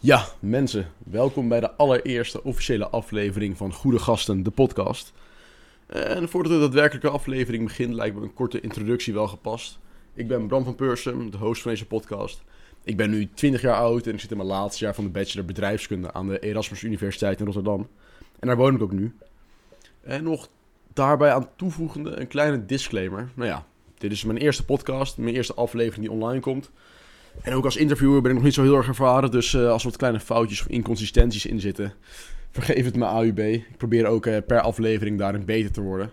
Ja, mensen, welkom bij de allereerste officiële aflevering van Goede Gasten, de podcast. En voordat de daadwerkelijke aflevering begint, lijkt me een korte introductie wel gepast. Ik ben Bram van Persum, de host van deze podcast. Ik ben nu 20 jaar oud en ik zit in mijn laatste jaar van de bachelor bedrijfskunde aan de Erasmus Universiteit in Rotterdam. En daar woon ik ook nu. En nog daarbij aan toevoegende een kleine disclaimer. Nou ja, dit is mijn eerste podcast, mijn eerste aflevering die online komt. En ook als interviewer ben ik nog niet zo heel erg ervaren. Dus uh, als er wat kleine foutjes of inconsistenties in zitten, vergeef het me AUB. Ik probeer ook uh, per aflevering daarin beter te worden.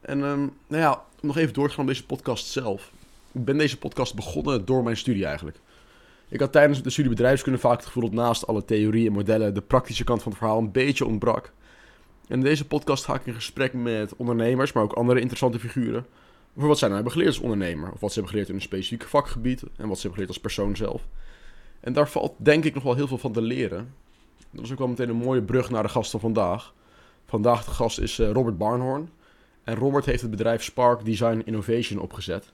En um, nou ja, om nog even door te gaan op deze podcast zelf. Ik ben deze podcast begonnen door mijn studie eigenlijk. Ik had tijdens de studie bedrijfskunde vaak het gevoel dat naast alle theorie en modellen de praktische kant van het verhaal een beetje ontbrak. En in deze podcast ga ik in gesprek met ondernemers, maar ook andere interessante figuren over wat zij nou hebben geleerd als ondernemer. Of wat ze hebben geleerd in een specifiek vakgebied. En wat ze hebben geleerd als persoon zelf. En daar valt denk ik nog wel heel veel van te leren. Dat is ook wel meteen een mooie brug naar de gast van vandaag. Vandaag de gast is uh, Robert Barnhorn. En Robert heeft het bedrijf Spark Design Innovation opgezet.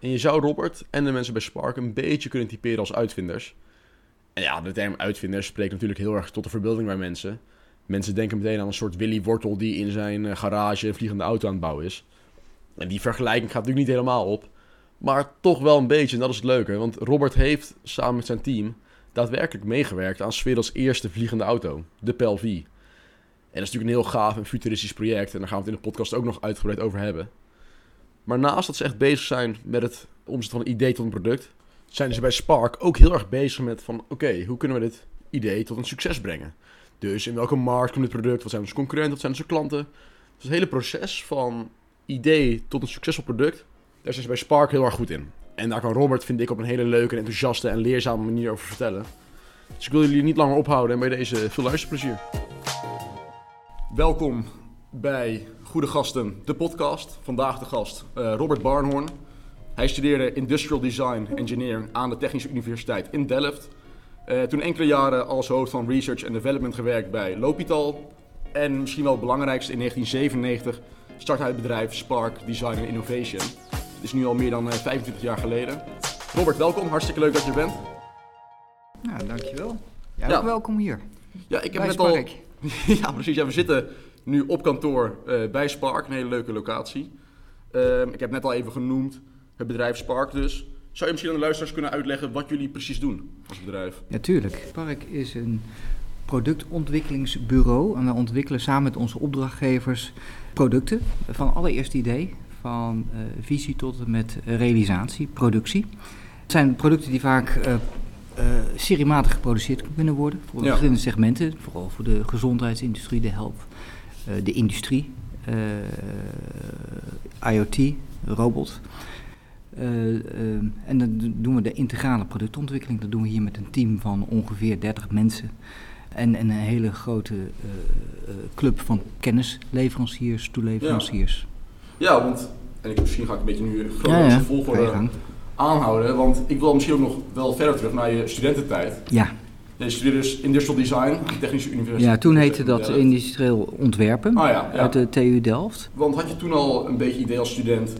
En je zou Robert en de mensen bij Spark een beetje kunnen typeren als uitvinders. En ja, de term uitvinders spreekt natuurlijk heel erg tot de verbeelding bij mensen. Mensen denken meteen aan een soort Willy Wortel die in zijn eh, garage een vliegende auto aan het bouwen is. En die vergelijking gaat natuurlijk niet helemaal op. Maar toch wel een beetje, en dat is het leuke. Want Robert heeft samen met zijn team daadwerkelijk meegewerkt aan 's werelds eerste vliegende auto, de PLV. En dat is natuurlijk een heel gaaf en futuristisch project. En daar gaan we het in de podcast ook nog uitgebreid over hebben. Maar naast dat ze echt bezig zijn met het omzetten van een idee tot een product, zijn ze bij Spark ook heel erg bezig met van oké, hoe kunnen we dit idee tot een succes brengen? Dus in welke markt komt dit product? Wat zijn onze concurrenten? Wat zijn onze klanten? Dus het hele proces van idee tot een succesvol product, daar zijn ze bij Spark heel erg goed in. En daar kan Robert, vind ik, op een hele leuke en enthousiaste en leerzame manier over vertellen. Dus ik wil jullie niet langer ophouden en bij deze veel luisterplezier. Welkom bij Goede Gasten, de podcast. Vandaag de gast uh, Robert Barnhorn. Hij studeerde Industrial Design Engineering aan de Technische Universiteit in Delft. Uh, toen enkele jaren als hoofd van Research and Development gewerkt bij Lopital. En misschien wel het belangrijkste in 1997 start hij het bedrijf Spark Design and Innovation. Het is nu al meer dan 25 eh, jaar geleden. Robert, welkom. Hartstikke leuk dat je er bent. Nou, dankjewel. Jij ja. ook welkom hier. Ja, ik heb net al... ja, precies. Ja, we zitten nu op kantoor uh, bij Spark, een hele leuke locatie. Uh, ik heb net al even genoemd het bedrijf Spark dus. Zou je misschien aan de luisteraars kunnen uitleggen wat jullie precies doen als bedrijf? Natuurlijk. Spark is een productontwikkelingsbureau en wij ontwikkelen samen met onze opdrachtgevers producten van allereerste idee, van uh, visie tot en met realisatie, productie. Het zijn producten die vaak uh, uh, seriematig geproduceerd kunnen worden voor ja. verschillende segmenten, vooral voor de gezondheidsindustrie, de health, de industrie, IoT, robot. en dan doen we de integrale productontwikkeling. Dat doen we hier met een team van ongeveer 30 mensen. En, en een hele grote uh, club van kennisleveranciers, toeleveranciers. Ja. ja, want en ik, misschien ga ik een beetje nu chronologische ja, volgorde aanhouden. Want ik wil misschien ook nog wel verder terug naar je studententijd. Ja. Je studeerde dus Industrial Design aan de Technische Universiteit. Ja, toen heette dat industrieel ontwerpen ah, ja, uit de TU Delft. Want had je toen al een beetje idee als student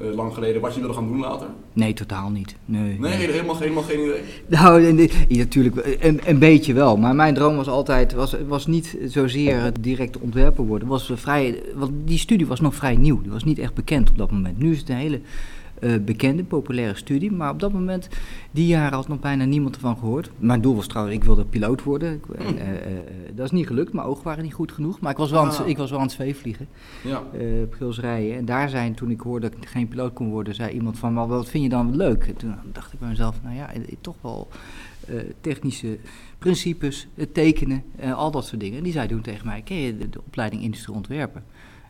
uh, lang geleden wat je wilde gaan doen later? Nee, totaal niet. Nee, nee, nee. Helemaal, helemaal geen idee? Nou, natuurlijk een, een beetje wel. Maar mijn droom was altijd, was, was niet zozeer direct ontwerper worden. Was vrij, want die studie was nog vrij nieuw. Die was niet echt bekend op dat moment. Nu is het een hele uh, bekende, populaire studie. Maar op dat moment, die jaren, had nog bijna niemand ervan gehoord. Mijn doel was trouwens, ik wilde piloot worden. Ik, uh, dat is niet gelukt, mijn ogen waren niet goed genoeg. Maar ik was wel, ah. aan, het, ik was wel aan het zweefvliegen. Ja. op Gils rijden. En daar zijn, toen ik hoorde dat ik geen piloot kon worden, zei iemand van, maar wat vind je dan leuk? En toen dacht ik bij mezelf, nou ja, toch wel... technische principes, het tekenen, al dat soort dingen. En die zei toen tegen mij, ken je de, de opleiding industrie ontwerpen?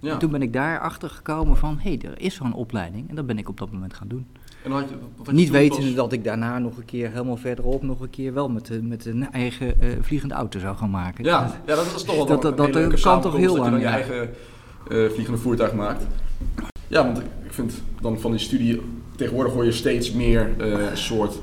Ja. En toen ben ik daarachter gekomen van, hé, hey, er is zo'n opleiding. En dat ben ik op dat moment gaan doen. En had je, had je Niet wetende dat ik daarna nog een keer, helemaal verderop, nog een keer wel met, met een eigen uh, vliegende auto zou gaan maken. Ja, ja dat is toch wel dat, dat, dat, dat kan toch heel lang. Dat je dan je eigen uh, vliegende voertuig maakt. Ja, want ik vind dan van die studie, tegenwoordig hoor je steeds meer uh, een soort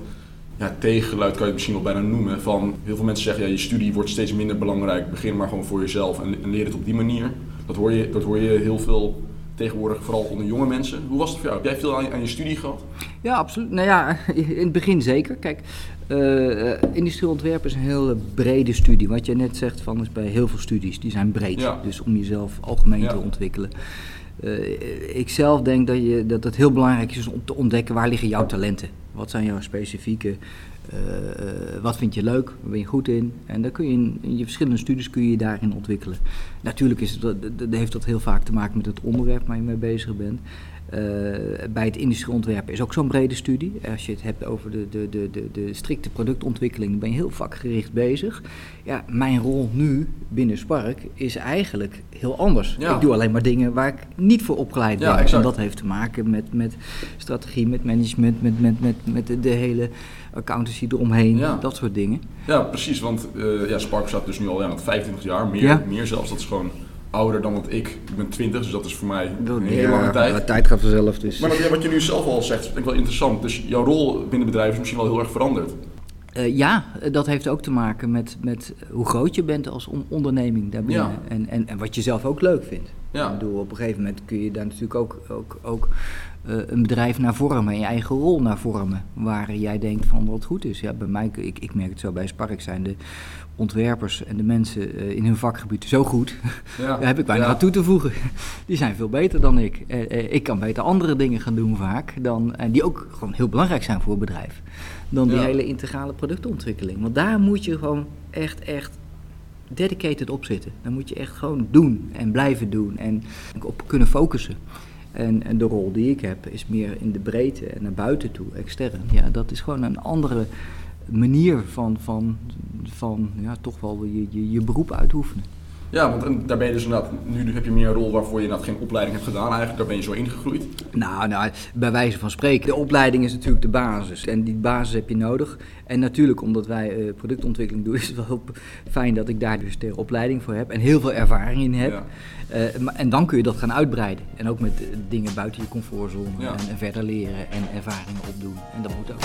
ja, tegengeluid kan je het misschien wel bijna noemen. Van heel veel mensen zeggen, ja, je studie wordt steeds minder belangrijk. Begin maar gewoon voor jezelf en, en leer het op die manier. Dat hoor je, dat hoor je heel veel tegenwoordig vooral onder jonge mensen. Hoe was het voor jou? Heb jij veel aan, aan je studie gehad? Ja, absoluut. Nou ja, in het begin zeker. Kijk, uh, industrieel ontwerp is een hele brede studie. Wat je net zegt van is bij heel veel studies, die zijn breed. Ja. Dus om jezelf algemeen Ja. te ontwikkelen. Eh, ik zelf denk dat, je, dat het heel belangrijk is om te ontdekken waar liggen jouw talenten. Wat zijn jouw specifieke, eh, eh, wat vind je leuk, waar ben je goed in. En dan kun je in, je verschillende studies kun je je daarin ontwikkelen. Natuurlijk is het, heeft dat heel vaak te maken met het onderwerp waar je mee bezig bent. Eh, bij het industrieel ontwerpen is ook zo'n brede studie. Als je het hebt over de, de, de, de, de strikte productontwikkeling, dan ben je heel vakgericht bezig. Ja, mijn rol nu binnen Spark is eigenlijk heel anders. Ja. Ik doe alleen maar dingen waar ik niet voor opgeleid ben. Ja. En dat heeft te maken met, met strategie, met management, met, met, met, met de, hele accountancy eromheen, Ja. dat soort dingen. Ja, precies. Want eh ja, Spark staat dus nu al ja, wat 25 jaar, meer, meer zelfs. Dat is gewoon ouder dan wat ik. Ik ben 20, dus dat is voor mij een hele ja, lange tijd. maar tijd gaat vanzelf. Dus. Maar wat, je nu zelf al zegt, vind ik wel interessant. Dus jouw rol binnen het bedrijf is misschien wel heel erg veranderd. Eh, ja, dat heeft ook te maken met, met hoe groot je bent als on- onderneming daarbinnen. Ja. En, en, en wat je zelf ook leuk vindt. Ja. Ik bedoel, op een gegeven moment kun je daar natuurlijk ook, ook, ook eh, een bedrijf naar vormen, en je eigen rol naar vormen. Waar jij denkt van wat goed is. Ja, bij mij, ik, ik merk het zo bij Spark, zijn de ontwerpers en de mensen eh, in hun vakgebied zo goed. Ja. Daar heb ik Ja. aan toe te voegen. Die zijn veel beter dan ik. Eh, eh, ik kan beter andere dingen gaan doen vaak. Dan, en die ook gewoon heel belangrijk zijn voor een bedrijf. Dan die Ja. hele integrale productontwikkeling. Want daar moet je gewoon echt, echt dedicated op zitten. Dan moet je echt gewoon doen en blijven doen. En op kunnen focussen. En, en de rol die ik heb is meer in de breedte en naar buiten toe, extern. Ja, dat is gewoon een andere manier van, van, van ja, toch wel je, je, je beroep uitoefenen. Ja, want en daar ben je dus inderdaad, nu heb je meer een rol waarvoor je inderdaad geen opleiding hebt gedaan eigenlijk. Daar ben je zo ingegroeid. Nou, nou, bij wijze van spreken. De opleiding is natuurlijk de basis. En die basis heb je nodig. En natuurlijk, omdat wij eh, productontwikkeling doen, is het wel fijn dat ik daar dus de opleiding voor heb. En heel veel ervaring in heb. Ja. Eh, maar- en dan kun je dat gaan uitbreiden. En ook met eh, dingen buiten je comfortzone. Ja. En, en verder leren en ervaringen opdoen. En dat moet ook.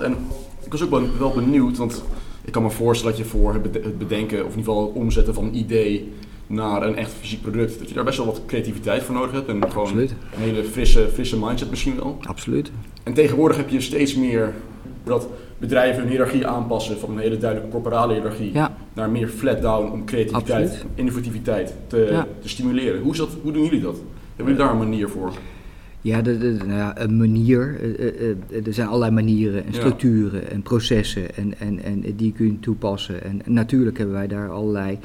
En ik was ook wel, wel benieuwd, want ik kan me voorstellen dat je voor het bede- het bedenken, of in ieder geval het omzetten van een idee naar een echt fysiek product, dat je daar best wel wat creativiteit voor nodig hebt. En gewoon Absoluut. een hele frisse, frisse mindset misschien wel. Absoluut. En tegenwoordig heb je steeds meer dat bedrijven hun hiërarchie aanpassen van een hele duidelijke corporale hiërarchie Ja. naar meer flat down om creativiteit, Absoluut. innovativiteit te, Ja. te stimuleren. Hoe, is dat, hoe doen jullie dat? Hebben jullie daar een manier voor? Ja, de, de- nou ja, een manier. eh, eh, eh, er zijn allerlei manieren en Ja. structuren en processen en, en, en die kun je toepassen. En, natuurlijk hebben wij daar allerlei,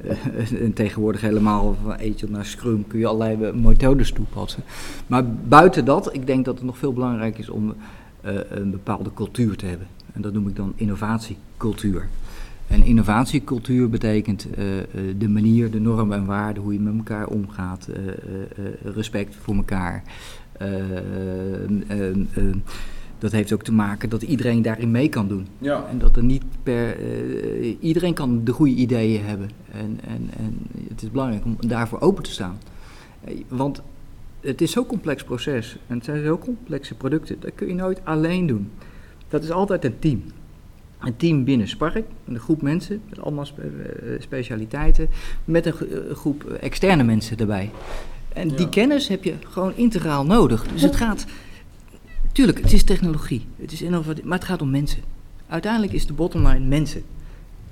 en tegenwoordig helemaal van Agile naar Scrum kun je allerlei methodes toepassen. Maar buiten dat, ik denk dat het nog veel belangrijk is om een bepaalde cultuur te hebben. En dat noem ik dan innovatiecultuur. En innovatiecultuur betekent de manier, de normen en waarden, hoe je met elkaar omgaat, respect voor elkaar. Eh, eh, eh, dat heeft ook te maken dat iedereen daarin mee kan doen. Ja. En dat er niet per. iedereen kan de goede ideeën hebben. En, en, en het is belangrijk om daarvoor open te staan. Want het is zo'n complex proces. En het zijn zo complexe producten. Dat kun je nooit alleen doen. Dat is altijd een team. Een team binnen Spark, een groep mensen met allemaal spe- specialiteiten, met een gro- groep externe mensen erbij. En die kennis heb je gewoon integraal nodig. Dus het gaat, tuurlijk, het is technologie, het is innovatief, maar het gaat om mensen. Uiteindelijk is de bottom line mensen.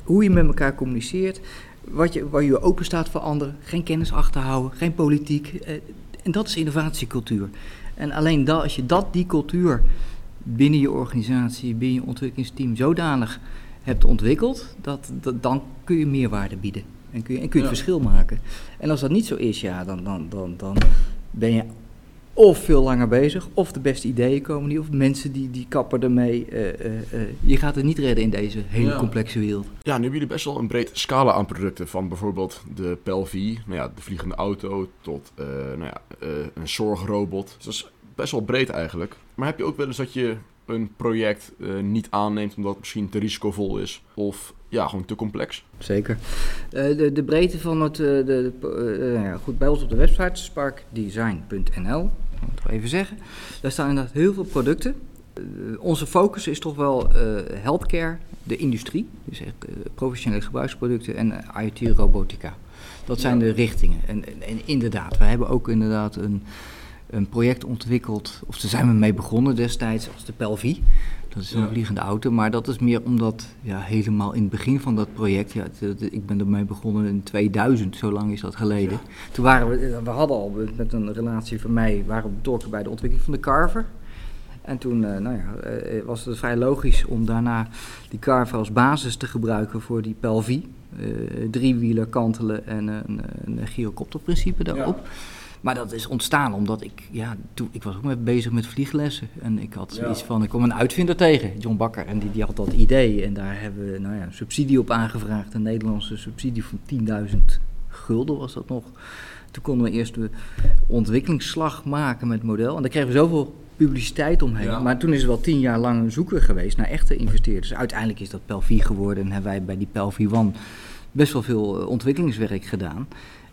Hoe je met elkaar communiceert, wat je, waar je open staat voor anderen, geen kennis achterhouden, geen politiek. eh, en dat is innovatiecultuur. En alleen dat, als je dat, die cultuur binnen je organisatie, binnen je ontwikkelingsteam zodanig hebt ontwikkeld, dat, dat, dan kun je meerwaarde bieden. En kun je, en kun je het Ja. verschil maken. En als dat niet zo is, ja, dan, dan, dan, dan ben je of veel langer bezig, of de beste ideeën komen niet, of mensen die, die kappen ermee. eh, eh, eh. je gaat het niet redden in deze hele Ja. complexe wereld. Ja, nu hebben jullie best wel een breed scala aan producten. Van bijvoorbeeld de PLV, nou ja, de vliegende auto, tot eh, nou ja, eh, een zorgrobot. Dus dat is best wel breed eigenlijk. Maar heb je ook wel eens dat je een project eh, niet aanneemt omdat het misschien te risicovol is? Of ja, gewoon te complex? Zeker. Eh, de, de breedte van het. eh, de, eh, ja, goed, bij ons op de website sparkdesign.nl, moet ik even zeggen. Daar staan inderdaad heel veel producten. onze focus is toch wel healthcare, de industrie, dus echt, professionele gebruiksproducten en IoT-robotica. Dat zijn de richtingen. En, en, inderdaad, we hebben ook inderdaad een, een project ontwikkeld, of daar zijn we mee begonnen destijds, als de Pelvi. Dat is een vliegende auto, maar dat is meer omdat ja, helemaal in het begin van dat project, ja, ik ben ermee begonnen in 2000, zo lang is dat geleden. Toen waren we, we hadden al met een relatie van mij, waren we betrokken bij de ontwikkeling van de Carver. En toen uh, nou ja, uh, was het vrij logisch om daarna die Carver als basis te gebruiken voor die Pelvi. Uh, driewieler kantelen en een, een gyrocopterprincipe daarop. Maar dat is ontstaan omdat ik, ja, toen, ik was ook bezig met vlieglessen. En ik had zoiets van, ik kom een uitvinder tegen, John Bakker. En die, die had dat idee. En daar hebben we nou ja, een subsidie op aangevraagd. Een Nederlandse subsidie van 10.000 gulden was dat nog. Toen konden we eerst de ontwikkelingsslag maken met het model. En daar kregen we zoveel publiciteit omheen. Maar toen is het wel tien jaar lang een zoeker geweest naar echte investeerders. Uiteindelijk is dat Pelvi geworden en hebben wij bij die Pelvi One best wel veel eh, ontwikkelingswerk gedaan.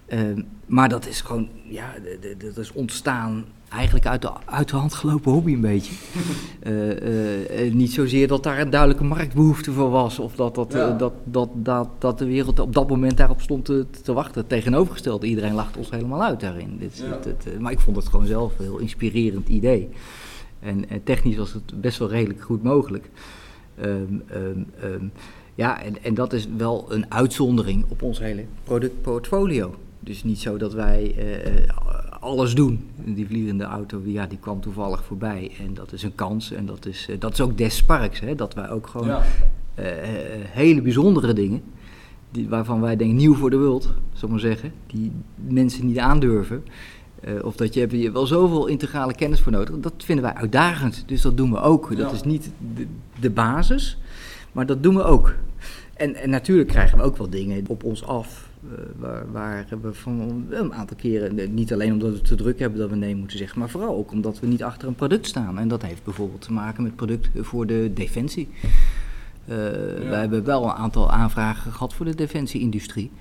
Ehm, maar dat is gewoon, ja, dat is ontstaan eigenlijk uit de, uit de hand gelopen hobby een beetje. uh, uh, niet zozeer dat daar een duidelijke marktbehoefte voor was, of dat, dat, dat, dat, dat, dat de wereld op dat moment daarop stond te, te wachten. Tegenovergesteld, iedereen lacht ons helemaal uit daarin. Dit, dit, maar ik vond het gewoon zelf een heel inspirerend idee. En, technisch was het best wel redelijk goed mogelijk. Um, um, ja, en, en dat is wel een uitzondering op ons hele productportfolio. Dus niet zo dat wij uh, alles doen. Die vliegende auto, ja, die kwam toevallig voorbij. En dat is een kans. En dat is, uh, dat is ook des Sparks. Hè, dat wij ook gewoon hele bijzondere dingen, die, waarvan wij denken nieuw voor de wereld, zal ik maar zeggen, die mensen niet aandurven. of dat je hebt je wel zoveel integrale kennis voor nodig. Dat vinden wij uitdagend. Dus dat doen we ook. Dat is niet de, de basis, maar dat doen we ook. En, en, natuurlijk krijgen we ook wel dingen op ons af eh, waar, waar we van een aantal keren, eh, niet alleen omdat we te druk hebben dat we nee moeten zeggen, maar vooral ook omdat we niet achter een product staan. En dat heeft bijvoorbeeld te maken met producten voor de defensie. Uh, We hebben wel een aantal aanvragen gehad voor de defensieindustrie.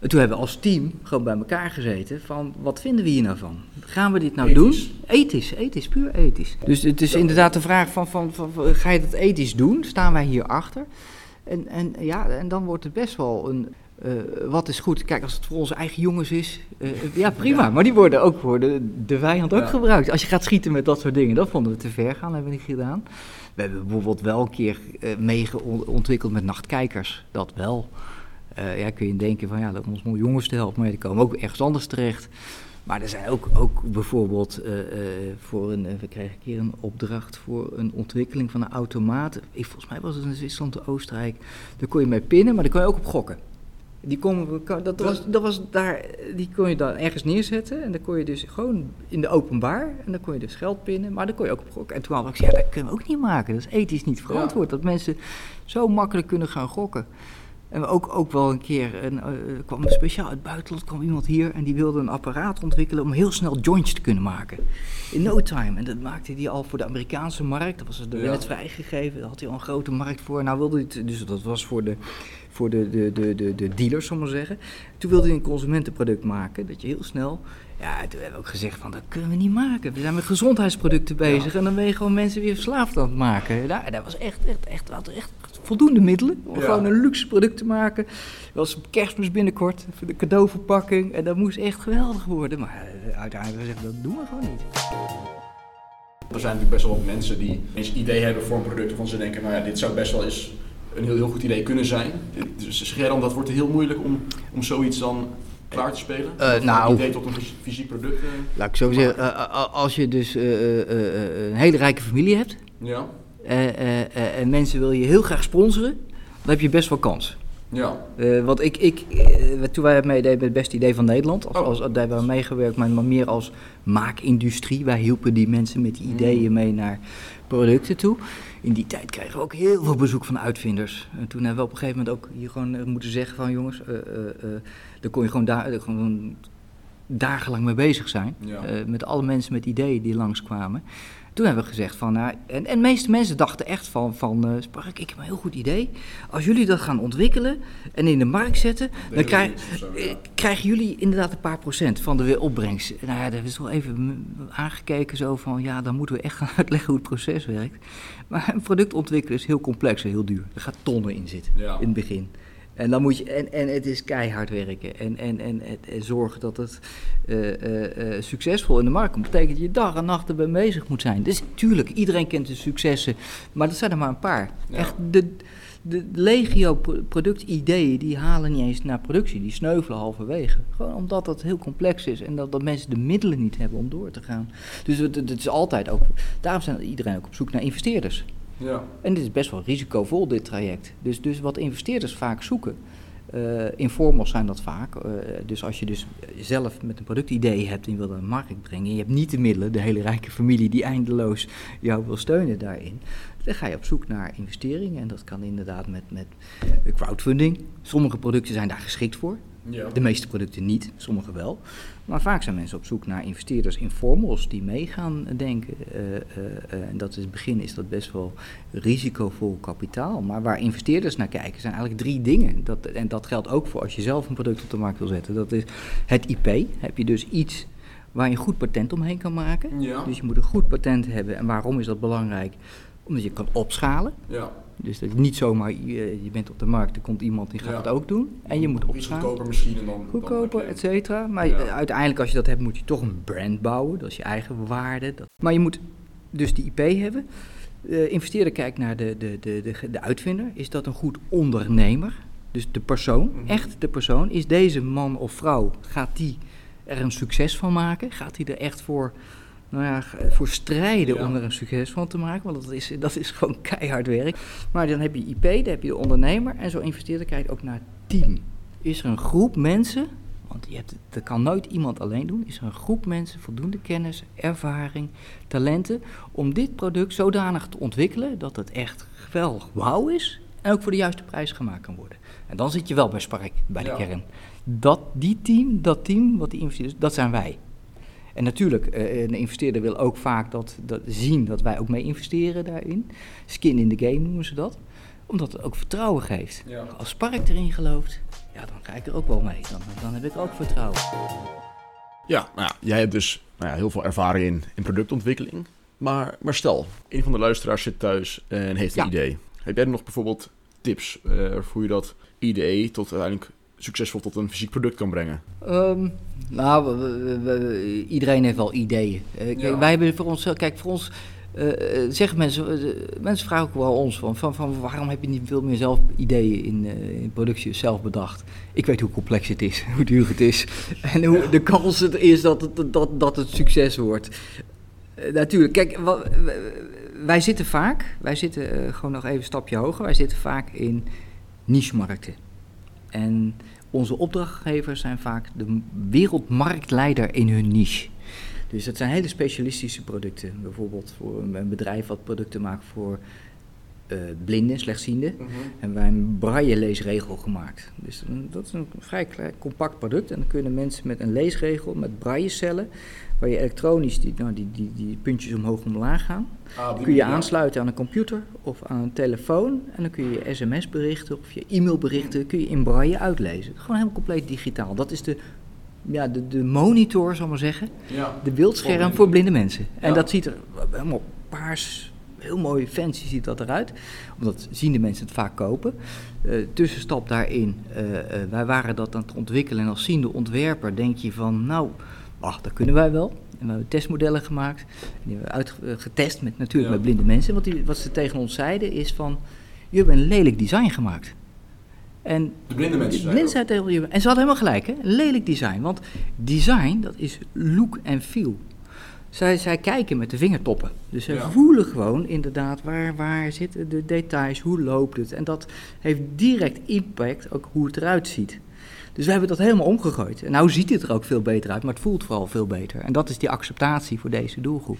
Toen hebben we als team gewoon bij elkaar gezeten van wat vinden we hier nou van? Gaan we dit nou doen? Ethisch, ethisch, puur ethisch. Dus het is inderdaad de vraag van, van, van, van ga je dat ethisch doen? Staan wij hier achter? En, en, ja, en dan wordt het best wel een, uh, wat is goed? Kijk, als het voor onze eigen jongens is, uh, ja prima. Maar die worden ook voor de, de vijand ook gebruikt. Als je gaat schieten met dat soort dingen, dat vonden we te ver gaan, hebben we niet gedaan. We hebben bijvoorbeeld wel een keer uh, mee ontwikkeld met nachtkijkers, dat wel. ja, kun je denken van ja, dat ons mooi jongens te helpen, maar die komen ook ergens anders terecht. Maar er zijn ook, ook bijvoorbeeld voor een, we kregen een keer een opdracht voor een ontwikkeling van een automaat. Ik, volgens mij was het in Zwitserland, Oostenrijk. Daar kon je mee pinnen, maar daar kon je ook op gokken. Die, kon, dat was, dat was daar, die kon je dan ergens neerzetten en dan kon je dus gewoon in de openbaar en dan kon je dus geld pinnen, maar dan kon je ook op gokken. En toen had ik gezegd, ja, dat kunnen we ook niet maken. Dat is ethisch niet verantwoord, dat mensen zo makkelijk kunnen gaan gokken. En ook, ook wel een keer, een, uh, kwam speciaal uit het buitenland, kwam iemand hier en die wilde een apparaat ontwikkelen om heel snel joints te kunnen maken. In no time. En dat maakte hij al voor de Amerikaanse markt. Dat was de ja. net vrijgegeven. Daar had hij al een grote markt voor. Nou wilde hij het, dus dat was voor de, voor de, de, de, de, de dealers, zal maar zeggen. Toen wilde hij een consumentenproduct maken, dat je heel snel... Ja, toen hebben we ook gezegd van, dat kunnen we niet maken. We zijn met gezondheidsproducten bezig en dan ben je gewoon mensen weer verslaafd aan het maken. Nou, dat was echt, echt, echt, echt, echt voldoende middelen om gewoon een luxe product te maken. Dat was kerstmis binnenkort, voor de cadeauverpakking. En dat moest echt geweldig worden. Maar uh, uiteindelijk gezegd, dat doen we gewoon niet. Er zijn natuurlijk best wel wat mensen die eens idee hebben voor een product waarvan ze denken, nou ja, dit zou best wel eens een heel, heel goed idee kunnen zijn. Dus dan, dat wordt heel moeilijk om, om zoiets dan klaar te spelen? Uh, nou, idee tot een fysiek product? Uh, laat ik zo zeggen, uh, als je dus een hele rijke familie hebt... Ja. en mensen wil je heel graag sponsoren, dan heb je best wel kans. Ja. Uh, want ik, ik uh, toen wij meededen met het beste idee van Nederland, als, oh. als, daar hebben we meegewerkt, maar, maar meer als maakindustrie. Wij hielpen die mensen met die ideeën mee naar producten toe in die tijd kregen we ook heel veel bezoek van uitvinders. En toen hebben we op een gegeven moment ook hier gewoon eh, moeten zeggen van jongens, uh, daar kon je gewoon, daar, gewoon dagenlang mee bezig zijn. met alle mensen met ideeën die langskwamen. Toen hebben we gezegd van, nou, en, en de meeste mensen dachten echt van, van uh, Spark, ik heb een heel goed idee. Als jullie dat gaan ontwikkelen en in de markt zetten, dan krijg, ja. krijgen jullie inderdaad een paar procent van de opbrengst. Nou ja, dat is wel even aangekeken zo van, ja, dan moeten we echt gaan uitleggen hoe het proces werkt. Maar een product ontwikkelen is heel complex en heel duur. Er gaat tonnen in zitten in het begin. En, dan moet je, en, en het is keihard werken. En, en, en, en zorgen dat het uh, uh, succesvol in de markt komt. betekent dat je dag en nacht erbij bezig moet zijn. Dus tuurlijk, iedereen kent de successen. Maar dat zijn er maar een paar. Echt, de, de legio productideeën die halen niet eens naar productie. Die sneuvelen halverwege. Gewoon omdat dat heel complex is. En dat, dat mensen de middelen niet hebben om door te gaan. Dus het, het is altijd ook... Daarom zijn iedereen ook op zoek naar investeerders. Ja. En dit is best wel risicovol, dit traject. Dus, dus wat investeerders vaak zoeken, uh, informals zijn dat vaak. Uh, dus als je dus zelf met een productidee hebt en je wil dat naar de markt brengen, en je hebt niet de middelen, de hele rijke familie die eindeloos jou wil steunen daarin, dan ga je op zoek naar investeringen. En dat kan inderdaad met, met crowdfunding. Sommige producten zijn daar geschikt voor. Ja. De meeste producten niet, sommige wel. Maar vaak zijn mensen op zoek naar investeerders informals die meegaan denken. Uh, uh, uh, en dat is het begin is dat best wel risicovol kapitaal. Maar waar investeerders naar kijken zijn eigenlijk drie dingen. Dat, en dat geldt ook voor als je zelf een product op de markt wil zetten. Dat is het IP. Heb je dus iets waar je een goed patent omheen kan maken. Ja. Dus je moet een goed patent hebben. En waarom is dat belangrijk? Omdat je kan opschalen. Ja. Dus dat is niet zomaar, je, je, bent op de markt, er komt iemand die gaat het ook doen. En je moet opschalen. Goedkoper misschien dan... Goedkoper, et cetera. Maar uiteindelijk als je dat hebt, moet je toch een brand bouwen. Dat is je eigen waarde. Dat. Maar je moet dus die IP hebben. De investeerder kijkt naar de, de, de, de, de uitvinder. Is dat een goed ondernemer? Dus de persoon, mhm. echt de persoon. Is deze man of vrouw, gaat die er een succes van maken? Gaat hij er echt voor nou ja, voor strijden om er een succes van te maken. Want dat is, dat is gewoon keihard werk. Maar dan heb je IP, dan heb je de ondernemer. En zo investeerder kijkt ook naar team. Is er een groep mensen, want je hebt, dat kan nooit iemand alleen doen. Is er een groep mensen, voldoende kennis, ervaring, talenten. om dit product zodanig te ontwikkelen dat het echt geweldig wauw is. En ook voor de juiste prijs gemaakt kan worden. En dan zit je wel bij Spark, bij de kern. Dat, die team, dat team, wat die investeerders, dat zijn wij. En natuurlijk, uh, een investeerder wil ook vaak dat, dat, zien dat wij ook mee investeren daarin. Skin in the game noemen ze dat. Omdat het ook vertrouwen geeft. Als Spark erin gelooft, ja, dan ga ik er ook wel mee. Dan, dan heb ik ook vertrouwen. Ja, nou ja, jij hebt dus nou ja, heel veel ervaring in, in productontwikkeling. Maar, maar stel, een van de luisteraars zit thuis en heeft een idee. Heb jij nog bijvoorbeeld tips uh, hoe je dat idee tot uiteindelijk succesvol tot een fysiek product kan brengen? Um, nou, iedereen heeft wel ideeën. Uh, Wij hebben voor ons, kijk, voor ons uh, zeggen mensen, mensen vragen ook wel ons van, van, van, waarom heb je niet veel meer zelf ideeën in, in productie zelf bedacht? Ik weet hoe complex het is, hoe duur het is en hoe de kans het is dat het, dat, dat het succes wordt. natuurlijk, kijk, wij zitten vaak, wij zitten gewoon nog even een stapje hoger, wij zitten vaak in niche-markten. En onze opdrachtgevers zijn vaak de wereldmarktleider in hun niche. Dus dat zijn hele specialistische producten. Bijvoorbeeld voor een bedrijf wat producten maakt voor uh, blinden, slechtzienden. Mm En wij een braille leesregel gemaakt. Dus dat is een vrij klein, compact product. En dan kunnen mensen met een leesregel, met braille cellen, waar je elektronisch die, nou, die, die, die puntjes omhoog en omlaag gaan. Ah, kun je aansluiten aan een computer of aan een telefoon. En dan kun je sms-berichten of je e-mailberichten kun je in braille uitlezen. Gewoon helemaal compleet digitaal. Dat is de, ja, de, de monitor, zal maar zeggen. Ja. De beeldscherm voor blinde mensen. En dat ziet er helemaal paars, heel mooi fancy ziet dat eruit. Omdat zien de mensen het vaak kopen. Uh, tussenstap daarin, uh, uh, wij waren dat aan het ontwikkelen. En als ziende ontwerper denk je van, nou, ach, dat kunnen wij wel. En we hebben testmodellen gemaakt. En die hebben we uitgetest met, natuurlijk met blinde mensen. Wat, die, wat ze tegen ons zeiden is van, je hebt een lelijk design gemaakt. En de blinde mensen blinde zei tegen je, en ze hadden helemaal gelijk, hè? lelijk design. Want design, dat is look en feel. Zij, zij kijken met de vingertoppen. Dus zij voelen gewoon inderdaad waar, waar zitten de details, hoe loopt het. En dat heeft direct impact ook hoe het eruit ziet. Dus we hebben dat helemaal omgegooid. En nou ziet het er ook veel beter uit, maar het voelt vooral veel beter. En dat is die acceptatie voor deze doelgroep.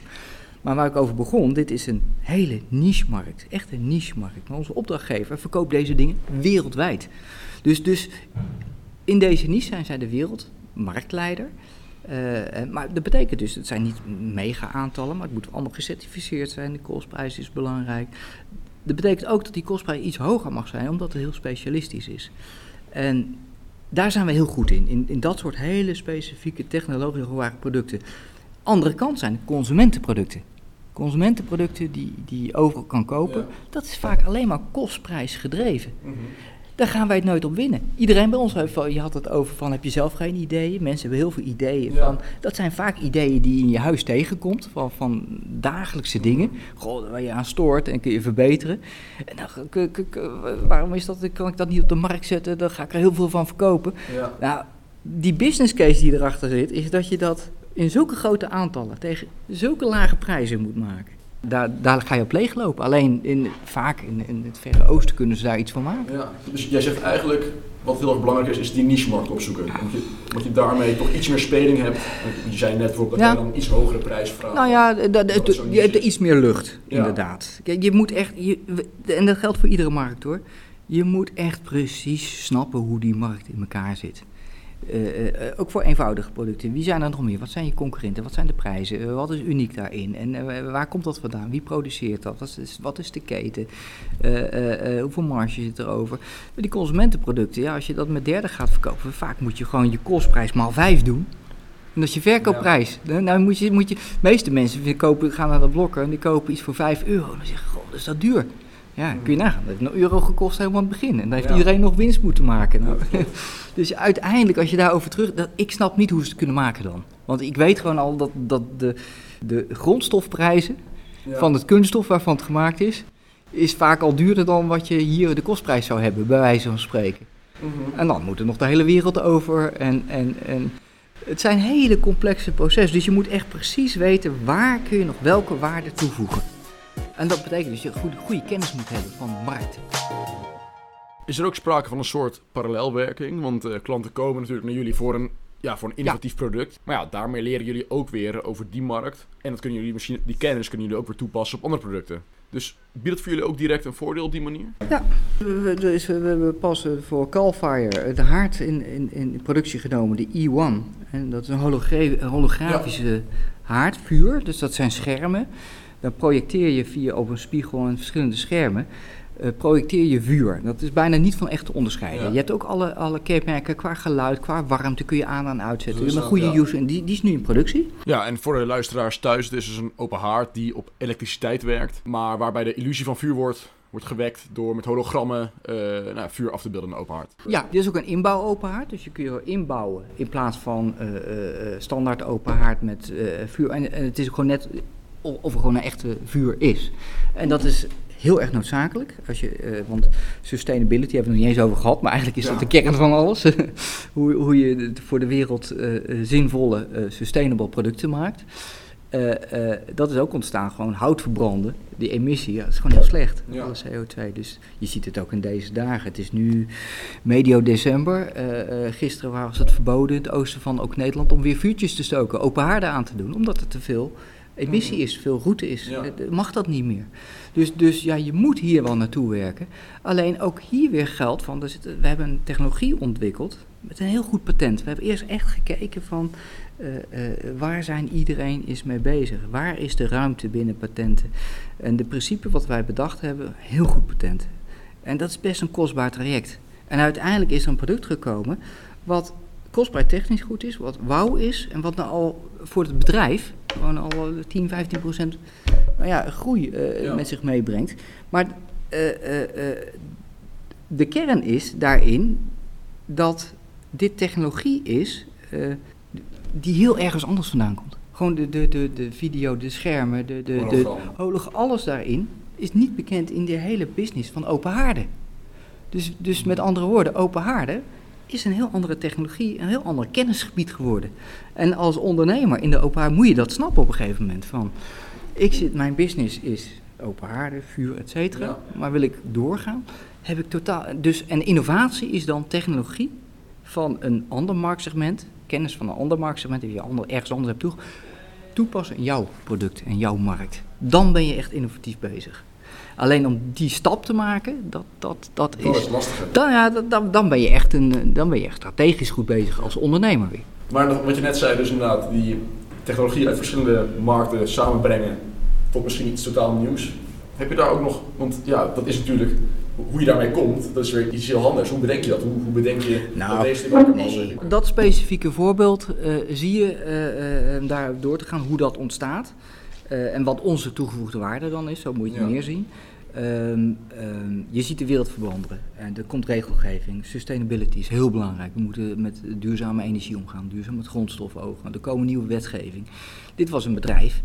Maar waar ik over begon, dit is een hele niche-markt. Echt een niche-markt. Maar onze opdrachtgever verkoopt deze dingen wereldwijd. Dus, dus in deze niche zijn zij de wereldmarktleider. Uh, maar dat betekent dus, het zijn niet mega aantallen, maar het moet allemaal gecertificeerd zijn. De kostprijs is belangrijk. Dat betekent ook dat die kostprijs iets hoger mag zijn, omdat het heel specialistisch is. En daar zijn we heel goed in, in, in dat soort hele specifieke technologisch hoogwaardige producten. Andere kant zijn consumentenproducten. Consumentenproducten die, die je overal kan kopen, dat is vaak alleen maar kostprijs gedreven. Mm daar gaan wij het nooit op winnen. Iedereen bij ons heeft, je had het over van, heb je zelf geen ideeën? Mensen hebben heel veel ideeën van, dat zijn vaak ideeën die je in je huis tegenkomt, van, van dagelijkse dingen. Goh, waar je aan stoort en kun je verbeteren. En dan, waarom is dat, kan ik dat niet op de markt zetten? Dan ga ik er heel veel van verkopen. Ja. Nou, die business case die erachter zit, is dat je dat in zulke grote aantallen tegen zulke lage prijzen moet maken. Daar, daar ga je op leeglopen. Alleen in, vaak in, in het Verre Oosten kunnen ze daar iets van maken. Ja, dus jij zegt eigenlijk, wat heel erg belangrijk is, is die niche-markt opzoeken. Want je, want je daarmee toch iets meer speling hebt. Je zei net bijvoorbeeld dat je dan iets hogere prijs vraagt. Nou ja, dat, dat, je hebt iets meer lucht, inderdaad. Kijk, je moet echt, je, en dat geldt voor iedere markt hoor. Je moet echt precies snappen hoe die markt in elkaar zit. Uh, ook voor eenvoudige producten. Wie zijn er nog meer? Wat zijn je concurrenten? Wat zijn de prijzen? wat is uniek daarin? En waar komt dat vandaan? Wie produceert dat? Wat is, wat is de keten? hoeveel marge zit er over? die consumentenproducten, ja, als je dat met derde gaat verkopen, vaak moet je gewoon je kostprijs maal 5 doen. En dat is je verkoopprijs. Nou moet je, moet je, de meeste mensen kopen, gaan naar de blokker en die kopen iets voor 5 euro. En dan zeggen goh, dat is dat duur. Ja, kun je nagaan. Dat heeft een euro gekost helemaal aan het begin. En dan heeft iedereen nog winst moeten maken. Nou, dus uiteindelijk, als je daarover terug... Dat, ik snap niet hoe ze het kunnen maken dan. Want ik weet gewoon al dat, dat de, de grondstofprijzen van het kunststof waarvan het gemaakt is... is vaak al duurder dan wat je hier de kostprijs zou hebben, bij wijze van spreken. Mhm. En dan moet er nog de hele wereld over. En, en, en het zijn hele complexe processen. Dus je moet echt precies weten waar kun je nog welke waarde toevoegen. En dat betekent dus dat je goede, goede kennis moet hebben van de markt. Is er ook sprake van een soort parallelwerking? Want uh, klanten komen natuurlijk naar jullie voor een, ja, voor een innovatief product. Maar ja, daarmee leren jullie ook weer over die markt. En dat kunnen jullie misschien, die kennis kunnen jullie ook weer toepassen op andere producten. Dus biedt het voor jullie ook direct een voordeel op die manier? Ja, we, dus we, we passen voor Calfire de haard in, in, in productie genomen, de E1. En dat is een holografische haardvuur, dus dat zijn schermen dan projecteer je via op een spiegel en verschillende schermen. Uh, projecteer je vuur. Dat is bijna niet van echt te onderscheiden. Je hebt ook alle, alle kenmerken qua geluid, qua warmte kun je aan en uitzetten. Dus een goede ja. user en die, die is nu in productie. Ja, en voor de luisteraars thuis, dit is dus een open haard die op elektriciteit werkt, maar waarbij de illusie van vuur wordt, wordt gewekt door met hologrammen uh, nou, vuur af te beelden in een open haard. Ja, dit is ook een inbouw open haard, dus je kun je inbouwen in plaats van uh, standaard open haard met vuur. En, en, het is gewoon net of er gewoon een echte vuur is. En dat is heel erg noodzakelijk. Als je, uh, want sustainability hebben we nog niet eens over gehad, maar eigenlijk is dat de kern van alles. hoe, hoe je voor de wereld uh, zinvolle, uh, sustainable producten maakt. dat is ook ontstaan, gewoon hout verbranden. Die emissie, ja, dat is gewoon heel slecht, ja. alle CO2. Dus je ziet het ook in deze dagen. Het is nu medio december. gisteren was het verboden in het oosten van ook Nederland om weer vuurtjes te stoken, open haarden aan te doen, omdat er te veel emissie is, veel route is. Mag dat niet meer. Dus, dus ja, je moet hier wel naartoe werken. Alleen ook hier weer geldt van, dus we hebben een technologie ontwikkeld met een heel goed patent. We hebben eerst echt gekeken van uh, uh, waar zijn iedereen is mee bezig? Waar is de ruimte binnen patenten? En de principe wat wij bedacht hebben, heel goed patent. En dat is best een kostbaar traject. En uiteindelijk is er een product gekomen wat kostbaar technisch goed is, wat wauw is en wat nou al voor het bedrijf gewoon al 10, 15 procent nou ja, groei uh, met zich meebrengt. Maar uh, uh, de kern is daarin dat dit technologie is die heel ergens anders vandaan komt. Gewoon de, de, de, de video, de schermen, de, de, de, de alles daarin is niet bekend in de hele business van open haarden. Dus, dus met andere woorden, open haarden is een heel andere technologie, een heel ander kennisgebied geworden. En als ondernemer in de open haard moet je dat snappen op een gegeven moment. Van, ik zit, mijn business is open haarden, vuur, et cetera. Maar wil ik doorgaan, heb ik totaal... Dus, en innovatie is dan technologie van een ander marktsegment, kennis van een ander marktsegment, die je ander, ergens anders hebt toe, toepassen in jouw product en jouw markt. Dan ben je echt innovatief bezig. Alleen om die stap te maken, dat, dat, dat, is, lastig. Dan, ja, dan, dan, ben je echt een, dan ben je echt strategisch goed bezig als ondernemer weer. Maar wat je net zei, dus inderdaad, die technologie uit verschillende markten samenbrengen tot misschien iets totaal nieuws. Heb je daar ook nog, want ja, dat is natuurlijk hoe je daarmee komt, dat is weer iets heel anders. Hoe bedenk je dat? Hoe, hoe bedenk je Nou, dat deze markt Nee, dat specifieke voorbeeld eh, zie je, eh, eh, daar door te gaan, hoe dat ontstaat. Eh, en wat onze toegevoegde waarde dan is, zo moet je het Ja. meer zien. Ehm, ehm, je ziet de wereld veranderen. En er komt regelgeving. Sustainability is heel belangrijk. We moeten met duurzame energie omgaan, duurzaam met grondstoffen omgaan. Er komen nieuwe wetgeving. Dit was een bedrijf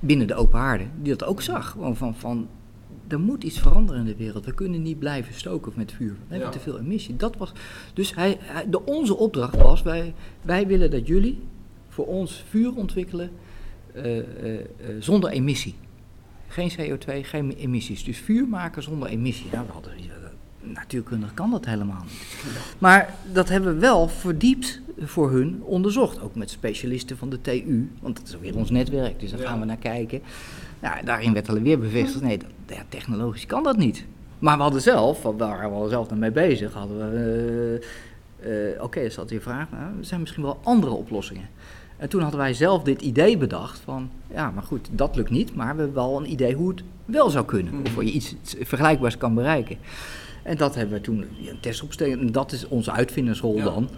binnen de open haarde die dat ook zag. Gewoon van, van, er moet iets veranderen in de wereld. We kunnen niet blijven stoken met vuur. We hebben Ja. te veel emissie. Dat was, dus hij, hij- de, onze opdracht was, wij, wij willen dat jullie voor ons vuur ontwikkelen eh, eh, eh, zonder emissie. Geen CO2, geen emissies. Dus vuur maken zonder emissie. Nou, we hadden, natuurkundig kan dat helemaal niet. Maar dat hebben we wel verdiept voor hun onderzocht. Ook met specialisten van de TU. Want dat is ook weer ons netwerk, dus daar gaan we naar kijken. Nou, daarin werd alweer bevestigd, nee, dat, ja, technologisch kan dat niet. Maar we hadden zelf, daar waren we zelf mee bezig, hadden we... eh, eh, Oké, er zat hier vraag, nou, er zijn misschien wel andere oplossingen. En toen hadden wij zelf dit idee bedacht van, ja, maar goed, dat lukt niet, maar we hebben wel een idee hoe het wel zou kunnen. Of je iets vergelijkbaars kan bereiken. En dat hebben we toen een test opgesteld. En dat is onze uitvindersrol Ja. dan.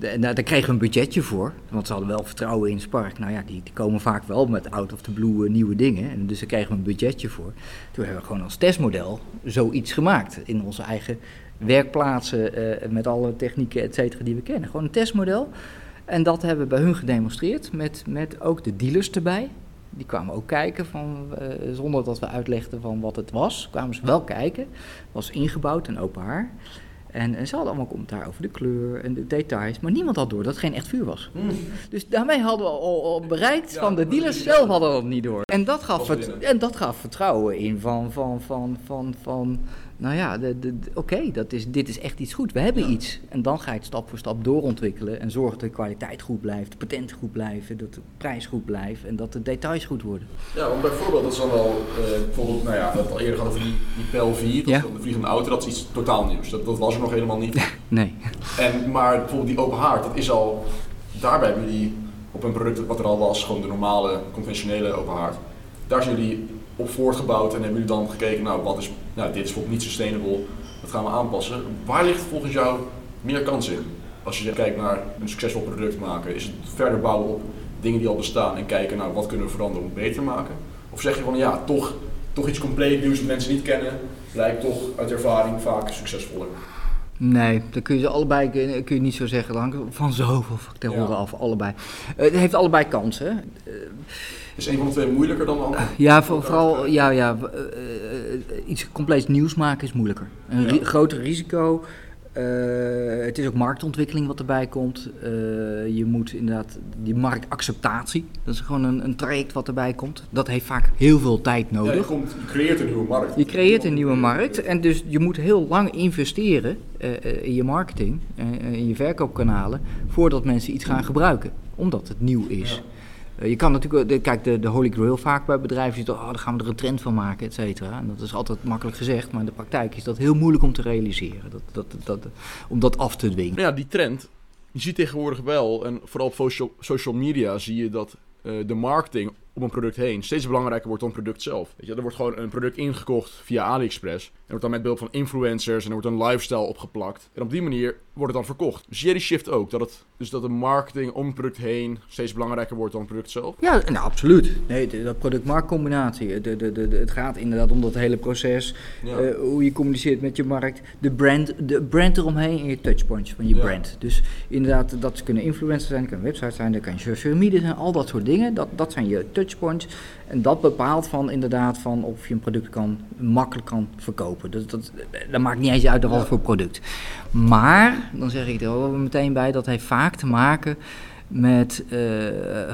En daar, daar kregen we een budgetje voor. Want ze hadden wel vertrouwen in Spark. Nou ja, die, die komen vaak wel met out of the blue eh, nieuwe dingen. En dus daar kregen we een budgetje voor. Toen hebben we gewoon als testmodel zoiets gemaakt. In onze eigen werkplaatsen. eh, met alle technieken, et cetera, die we kennen. Gewoon een testmodel. En dat hebben we bij hun gedemonstreerd. Met, met ook de dealers erbij. Die kwamen ook kijken, van, eh, zonder dat we uitlegden van wat het was. Kwamen ze wel kijken. Het was ingebouwd en open haar. En, en ze hadden allemaal commentaar over de kleur en de details. Maar niemand had door dat het geen echt vuur was. Dus daarmee hadden we al, al bereikt Ja, van de dealers zelf hadden dat niet door. En dat gaf, het, en dat gaf vertrouwen in van, van, van, van, van nou ja, oké, dat is dit is echt iets goed. We hebben Ja. iets. En dan ga je het stap voor stap doorontwikkelen en zorgen dat de kwaliteit goed blijft, de patenten goed blijven, dat de prijs goed blijft en dat de details goed worden. Ja, want bijvoorbeeld, dat is dan wel, eh, bijvoorbeeld, nou ja, we het al eerder gehad over die, die PEL 4, dat Ja. de vliegende auto, dat is iets totaal nieuws. Dat, dat was er nog helemaal niet. Nee. En, maar bijvoorbeeld die open haard, dat is al, daarbij hebben jullie op een product wat er al was, gewoon de normale, conventionele open haard, daar zijn jullie op voortgebouwd en hebben jullie dan gekeken, nou, wat is, nou, dit is bijvoorbeeld niet sustainable, dat gaan we aanpassen. Waar ligt volgens jou meer kans in? Als je kijkt naar een succesvol product maken, is het verder bouwen op dingen die al bestaan en kijken, nou, wat kunnen we veranderen om beter te maken? Of zeg je van, ja, toch, toch iets compleet nieuws dat mensen niet kennen, lijkt toch uit ervaring vaak succesvoller. Nee, dat kun je allebei kun je niet zo zeggen. Dat hangt van zoveel factoren Ja. af, allebei. Eh, het heeft allebei kansen. Eh, Is een van de twee moeilijker dan de andere? Ja, voor- vooral ja, ja, eh, iets compleet nieuws maken is moeilijker. Een Ja. groter risico. Eh, het is ook marktontwikkeling wat erbij komt. Eh, je moet inderdaad die marktacceptatie, dat is gewoon een, een traject wat erbij komt. Dat heeft vaak heel veel tijd Ja, je, nodig. komt, je creëert een nieuwe markt. Je creëert een nieuwe markt en dus je moet heel lang investeren eh, in je marketing, eh, in je verkoopkanalen, voordat mensen iets gaan gebruiken, omdat het nieuw is. Ja. Eh, je kan natuurlijk, de, kijk, de, de holy grail vaak bij bedrijven, dat, oh, daar gaan we er een trend van maken, et cetera. En dat is altijd makkelijk gezegd, maar in de praktijk is dat heel moeilijk om te realiseren, dat, dat, dat, om dat af te dwingen. Ja, die trend, je ziet tegenwoordig wel, en vooral op social, social media zie je dat eh, de marketing om een product heen steeds belangrijker wordt dan het product zelf. Weet je, er wordt gewoon een product ingekocht via AliExpress. Er wordt dan met behulp van influencers en er wordt een lifestyle opgeplakt. En op die manier wordt het dan verkocht. Zie jij die shift ook? Dat, het, dus dat de marketing om het product heen steeds belangrijker wordt dan het product zelf? Ja, nou, absoluut. Nee, de, de product-marktcombinatie. De, de, de, het gaat inderdaad om dat hele proces. Ja. eh, hoe je communiceert met je markt. De brand, de brand eromheen en je touchpoints van je Ja. brand. Dus inderdaad, dat kunnen influencers zijn, dat kunnen websites zijn, dat kan je social media zijn. Al dat soort dingen. Dat, dat zijn je touchpoints. En dat bepaalt van inderdaad van of je een product kan, makkelijk kan verkopen. Dat, dat, dat maakt niet eens uit wat Ja. voor product. Maar, dan zeg ik er wel meteen bij, dat heeft vaak te maken met eh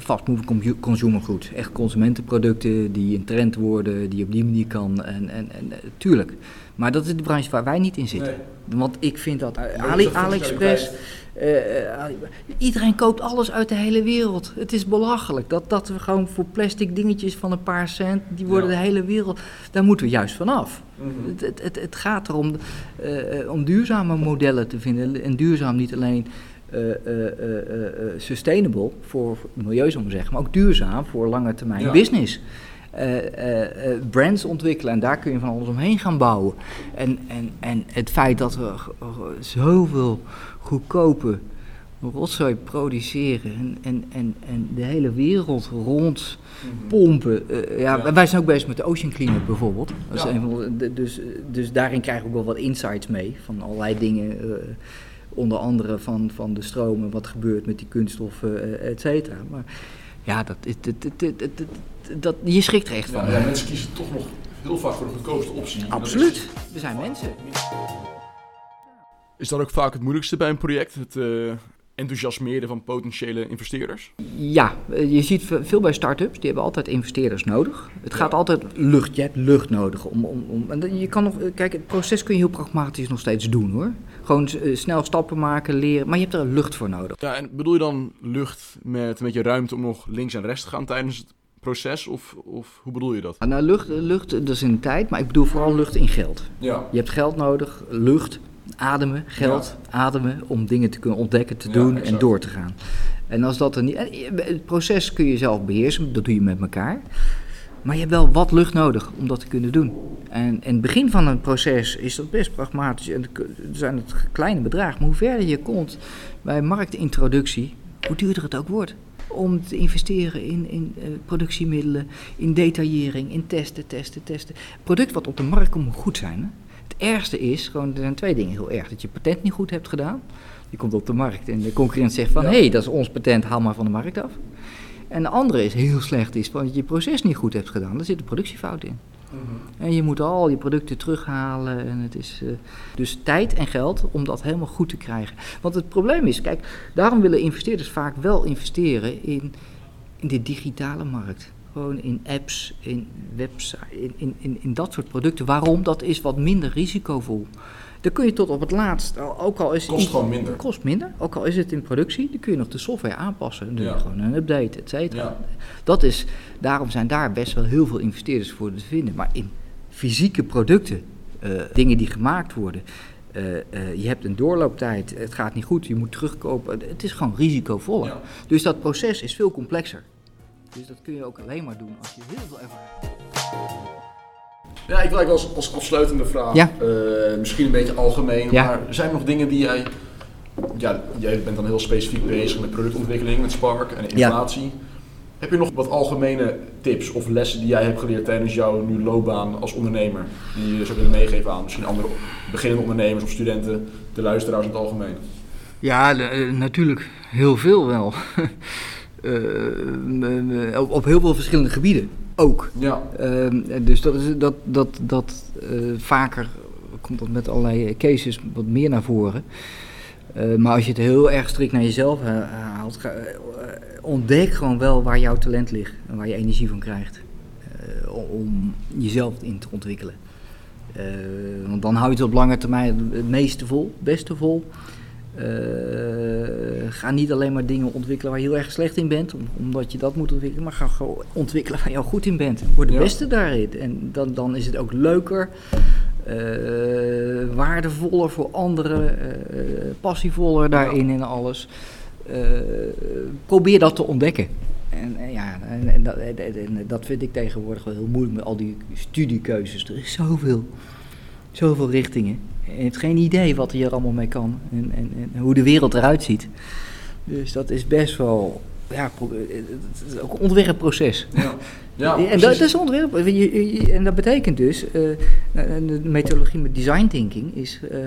fast-moving consumer goods. Echt consumentenproducten die een trend worden, die op die manier kan. En, en, en eh, tuurlijk. Maar dat is de branche waar wij niet in zitten. Want ik vind dat eh, dat AliExpress, eh, Ali- iedereen koopt alles uit de hele wereld. Het is belachelijk dat, dat we gewoon voor plastic dingetjes van een paar cent, die worden Ja. de hele wereld, daar moeten we juist vanaf. Mhm. Het, het, het, het gaat erom, eh, om duurzame modellen te vinden. En duurzaam niet alleen eh, eh, eh, eh, sustainable voor milieu, zullen we zeggen, maar ook duurzaam voor lange termijn Ja. business. Eh, eh, eh, brands ontwikkelen en daar kun je van alles omheen gaan bouwen. En, en, en het feit dat we zoveel goedkope rotzooi produceren en, en, en, en de hele wereld rond pompen. eh, ja, Ja. Wij zijn ook bezig met de Ocean Cleanup bijvoorbeeld. Ja. dus, dus daarin krijgen we ook wel wat insights mee van allerlei dingen. eh, onder andere van, van de stromen, wat gebeurt met die kunststoffen, eh, et cetera. Maar ja, dat, dat, dat, dat, je schrikt er echt van. Ja, mensen kiezen toch nog heel vaak voor de goedkoopste optie. Absoluut. We zijn mensen. Is dat ook vaak het moeilijkste bij een project? Het eh, enthousiasmeren van potentiële investeerders? Ja, eh, je ziet ve- veel bij start-ups, die hebben altijd investeerders nodig. Het Ja. gaat altijd lucht, je hebt lucht nodig. Om, om, om, en je kan nog, eh, kijk, het proces kun je heel pragmatisch nog steeds doen hoor. Gewoon snel stappen maken, leren, maar je hebt er lucht voor nodig. Ja, en bedoel je dan lucht met een beetje ruimte om nog links en rechts te gaan tijdens het proces? Of, of hoe bedoel je dat? Nou, lucht, lucht, dat is in de tijd, maar ik bedoel vooral lucht in geld. Ja. Je hebt geld nodig, lucht, ademen, geld, ademen om dingen te kunnen ontdekken, te Ja, doen en door te gaan. En als dat er niet. eh, Het proces kun je zelf beheersen, dat doe je met elkaar. Maar je hebt wel wat lucht nodig om dat te kunnen doen. En in het begin van een proces is dat best pragmatisch. En er zijn het kleine bedragen. Maar hoe verder je komt bij marktintroductie, hoe duurder het ook wordt. Om te investeren in, in eh, productiemiddelen, in detaillering, in testen, testen, testen. Het product wat op de markt komt moet goed zijn. Hè? Het ergste is, gewoon, er zijn twee dingen heel erg. Dat je patent niet goed hebt gedaan. Je komt op de markt en de concurrent zegt van... Ja. hé, hey, dat is ons patent, haal maar van de markt af. En de andere is heel slecht, is van dat je je proces niet goed hebt gedaan. Daar zit een productiefout in. En je moet al je producten terughalen. En het is, eh, dus tijd en geld om dat helemaal goed te krijgen. Want het probleem is, kijk, daarom willen investeerders vaak wel investeren in, in de digitale markt. Gewoon in apps, in websites, in, in, in, in dat soort producten. Waarom? Dat is wat minder risicovol. Dan kun je tot op het laatst, ook al is Kost iets- gewoon minder. Kost minder, ook al is het in productie, dan kun je nog de software aanpassen. Dan doe je Ja. gewoon een update, et cetera. Ja. Dat is, daarom zijn daar best wel heel veel investeerders voor te vinden. Maar in fysieke producten, eh, dingen die gemaakt worden, eh, eh, je hebt een doorlooptijd, het gaat niet goed, je moet terugkopen. Het is gewoon risicovoller. Ja. Dus dat proces is veel complexer. Dus dat kun je ook alleen maar doen als je heel veel ervaring hebt. Ja, ik wil eigenlijk als, als afsluitende vraag, Ja. eh, misschien een beetje algemeen, Ja. maar zijn er nog dingen die jij, ja, jij bent dan heel specifiek bezig met productontwikkeling, met Spark en innovatie. Heb je nog wat algemene tips of lessen die jij hebt geleerd tijdens jouw nu loopbaan als ondernemer, die je zou willen meegeven aan misschien andere beginnende ondernemers of studenten, de luisteraars in het algemeen? Ja, de- eh, natuurlijk heel veel wel. Eh, m- m- op, op heel veel verschillende gebieden ook. Ja, Ehm, dus dat, is, dat, dat, dat eh, vaker komt dat met allerlei cases wat meer naar voren. Eh, maar als je het heel erg strikt naar jezelf eh, haalt, eh, ontdek gewoon wel waar jouw talent ligt en waar je energie van krijgt. eh, om- jezelf in te ontwikkelen. Eh, want dan hou je het op lange termijn het meeste vol, het beste vol. Eh, ga niet alleen maar dingen ontwikkelen waar je heel erg slecht in bent, om- omdat je dat moet ontwikkelen, maar ga gewoon ontwikkelen waar je al goed in bent. Word de Ja. beste daarin. En dan, dan is het ook leuker, eh, waardevoller voor anderen, eh, passievoller daarin en alles. Probeer dat te ontdekken. En, en ja, en, en dat, en- en dat vind ik tegenwoordig wel heel moeilijk met al die studiekeuzes. Er is zoveel, zoveel richtingen. Je hebt geen idee wat je er allemaal mee kan en, en, en hoe de wereld eruit ziet. Dus dat is best wel, ja, pro- het is ook een ontwerpproces. ja. ja en dat, is ontwerp. En dat betekent dus, eh, de methodologie met design thinking is eh,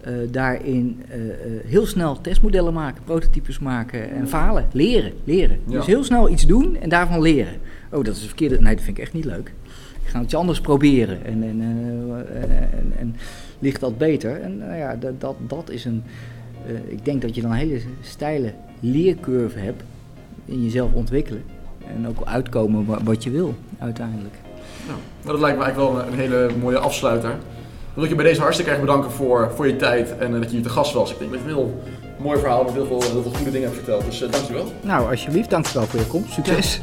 eh, daarin eh, eh, heel snel testmodellen maken, prototypes maken en falen. Leren, leren. Ja. Dus heel snel iets doen en daarvan leren. Oh, dat is een verkeerde. Nee, dat vind ik echt niet leuk. Ik ga iets anders proberen. En, en, eh, en, en ligt dat beter? En nou ja, dat, dat, dat is een. eh, ik denk dat je dan een hele steile leercurve hebt in jezelf ontwikkelen. En ook uitkomen wa- wat je wil, uiteindelijk. Nou, dat lijkt me eigenlijk wel een, een hele mooie afsluiter. Dan wil ik je bij deze hartstikke erg bedanken voor, voor je tijd en eh, dat je hier te gast was. Ik denk dat je een heel mooi verhaal met heel veel, heel veel goede dingen hebt verteld. Dus uh, dankjewel. Nou, alsjeblieft, dankjewel voor je komst. Succes.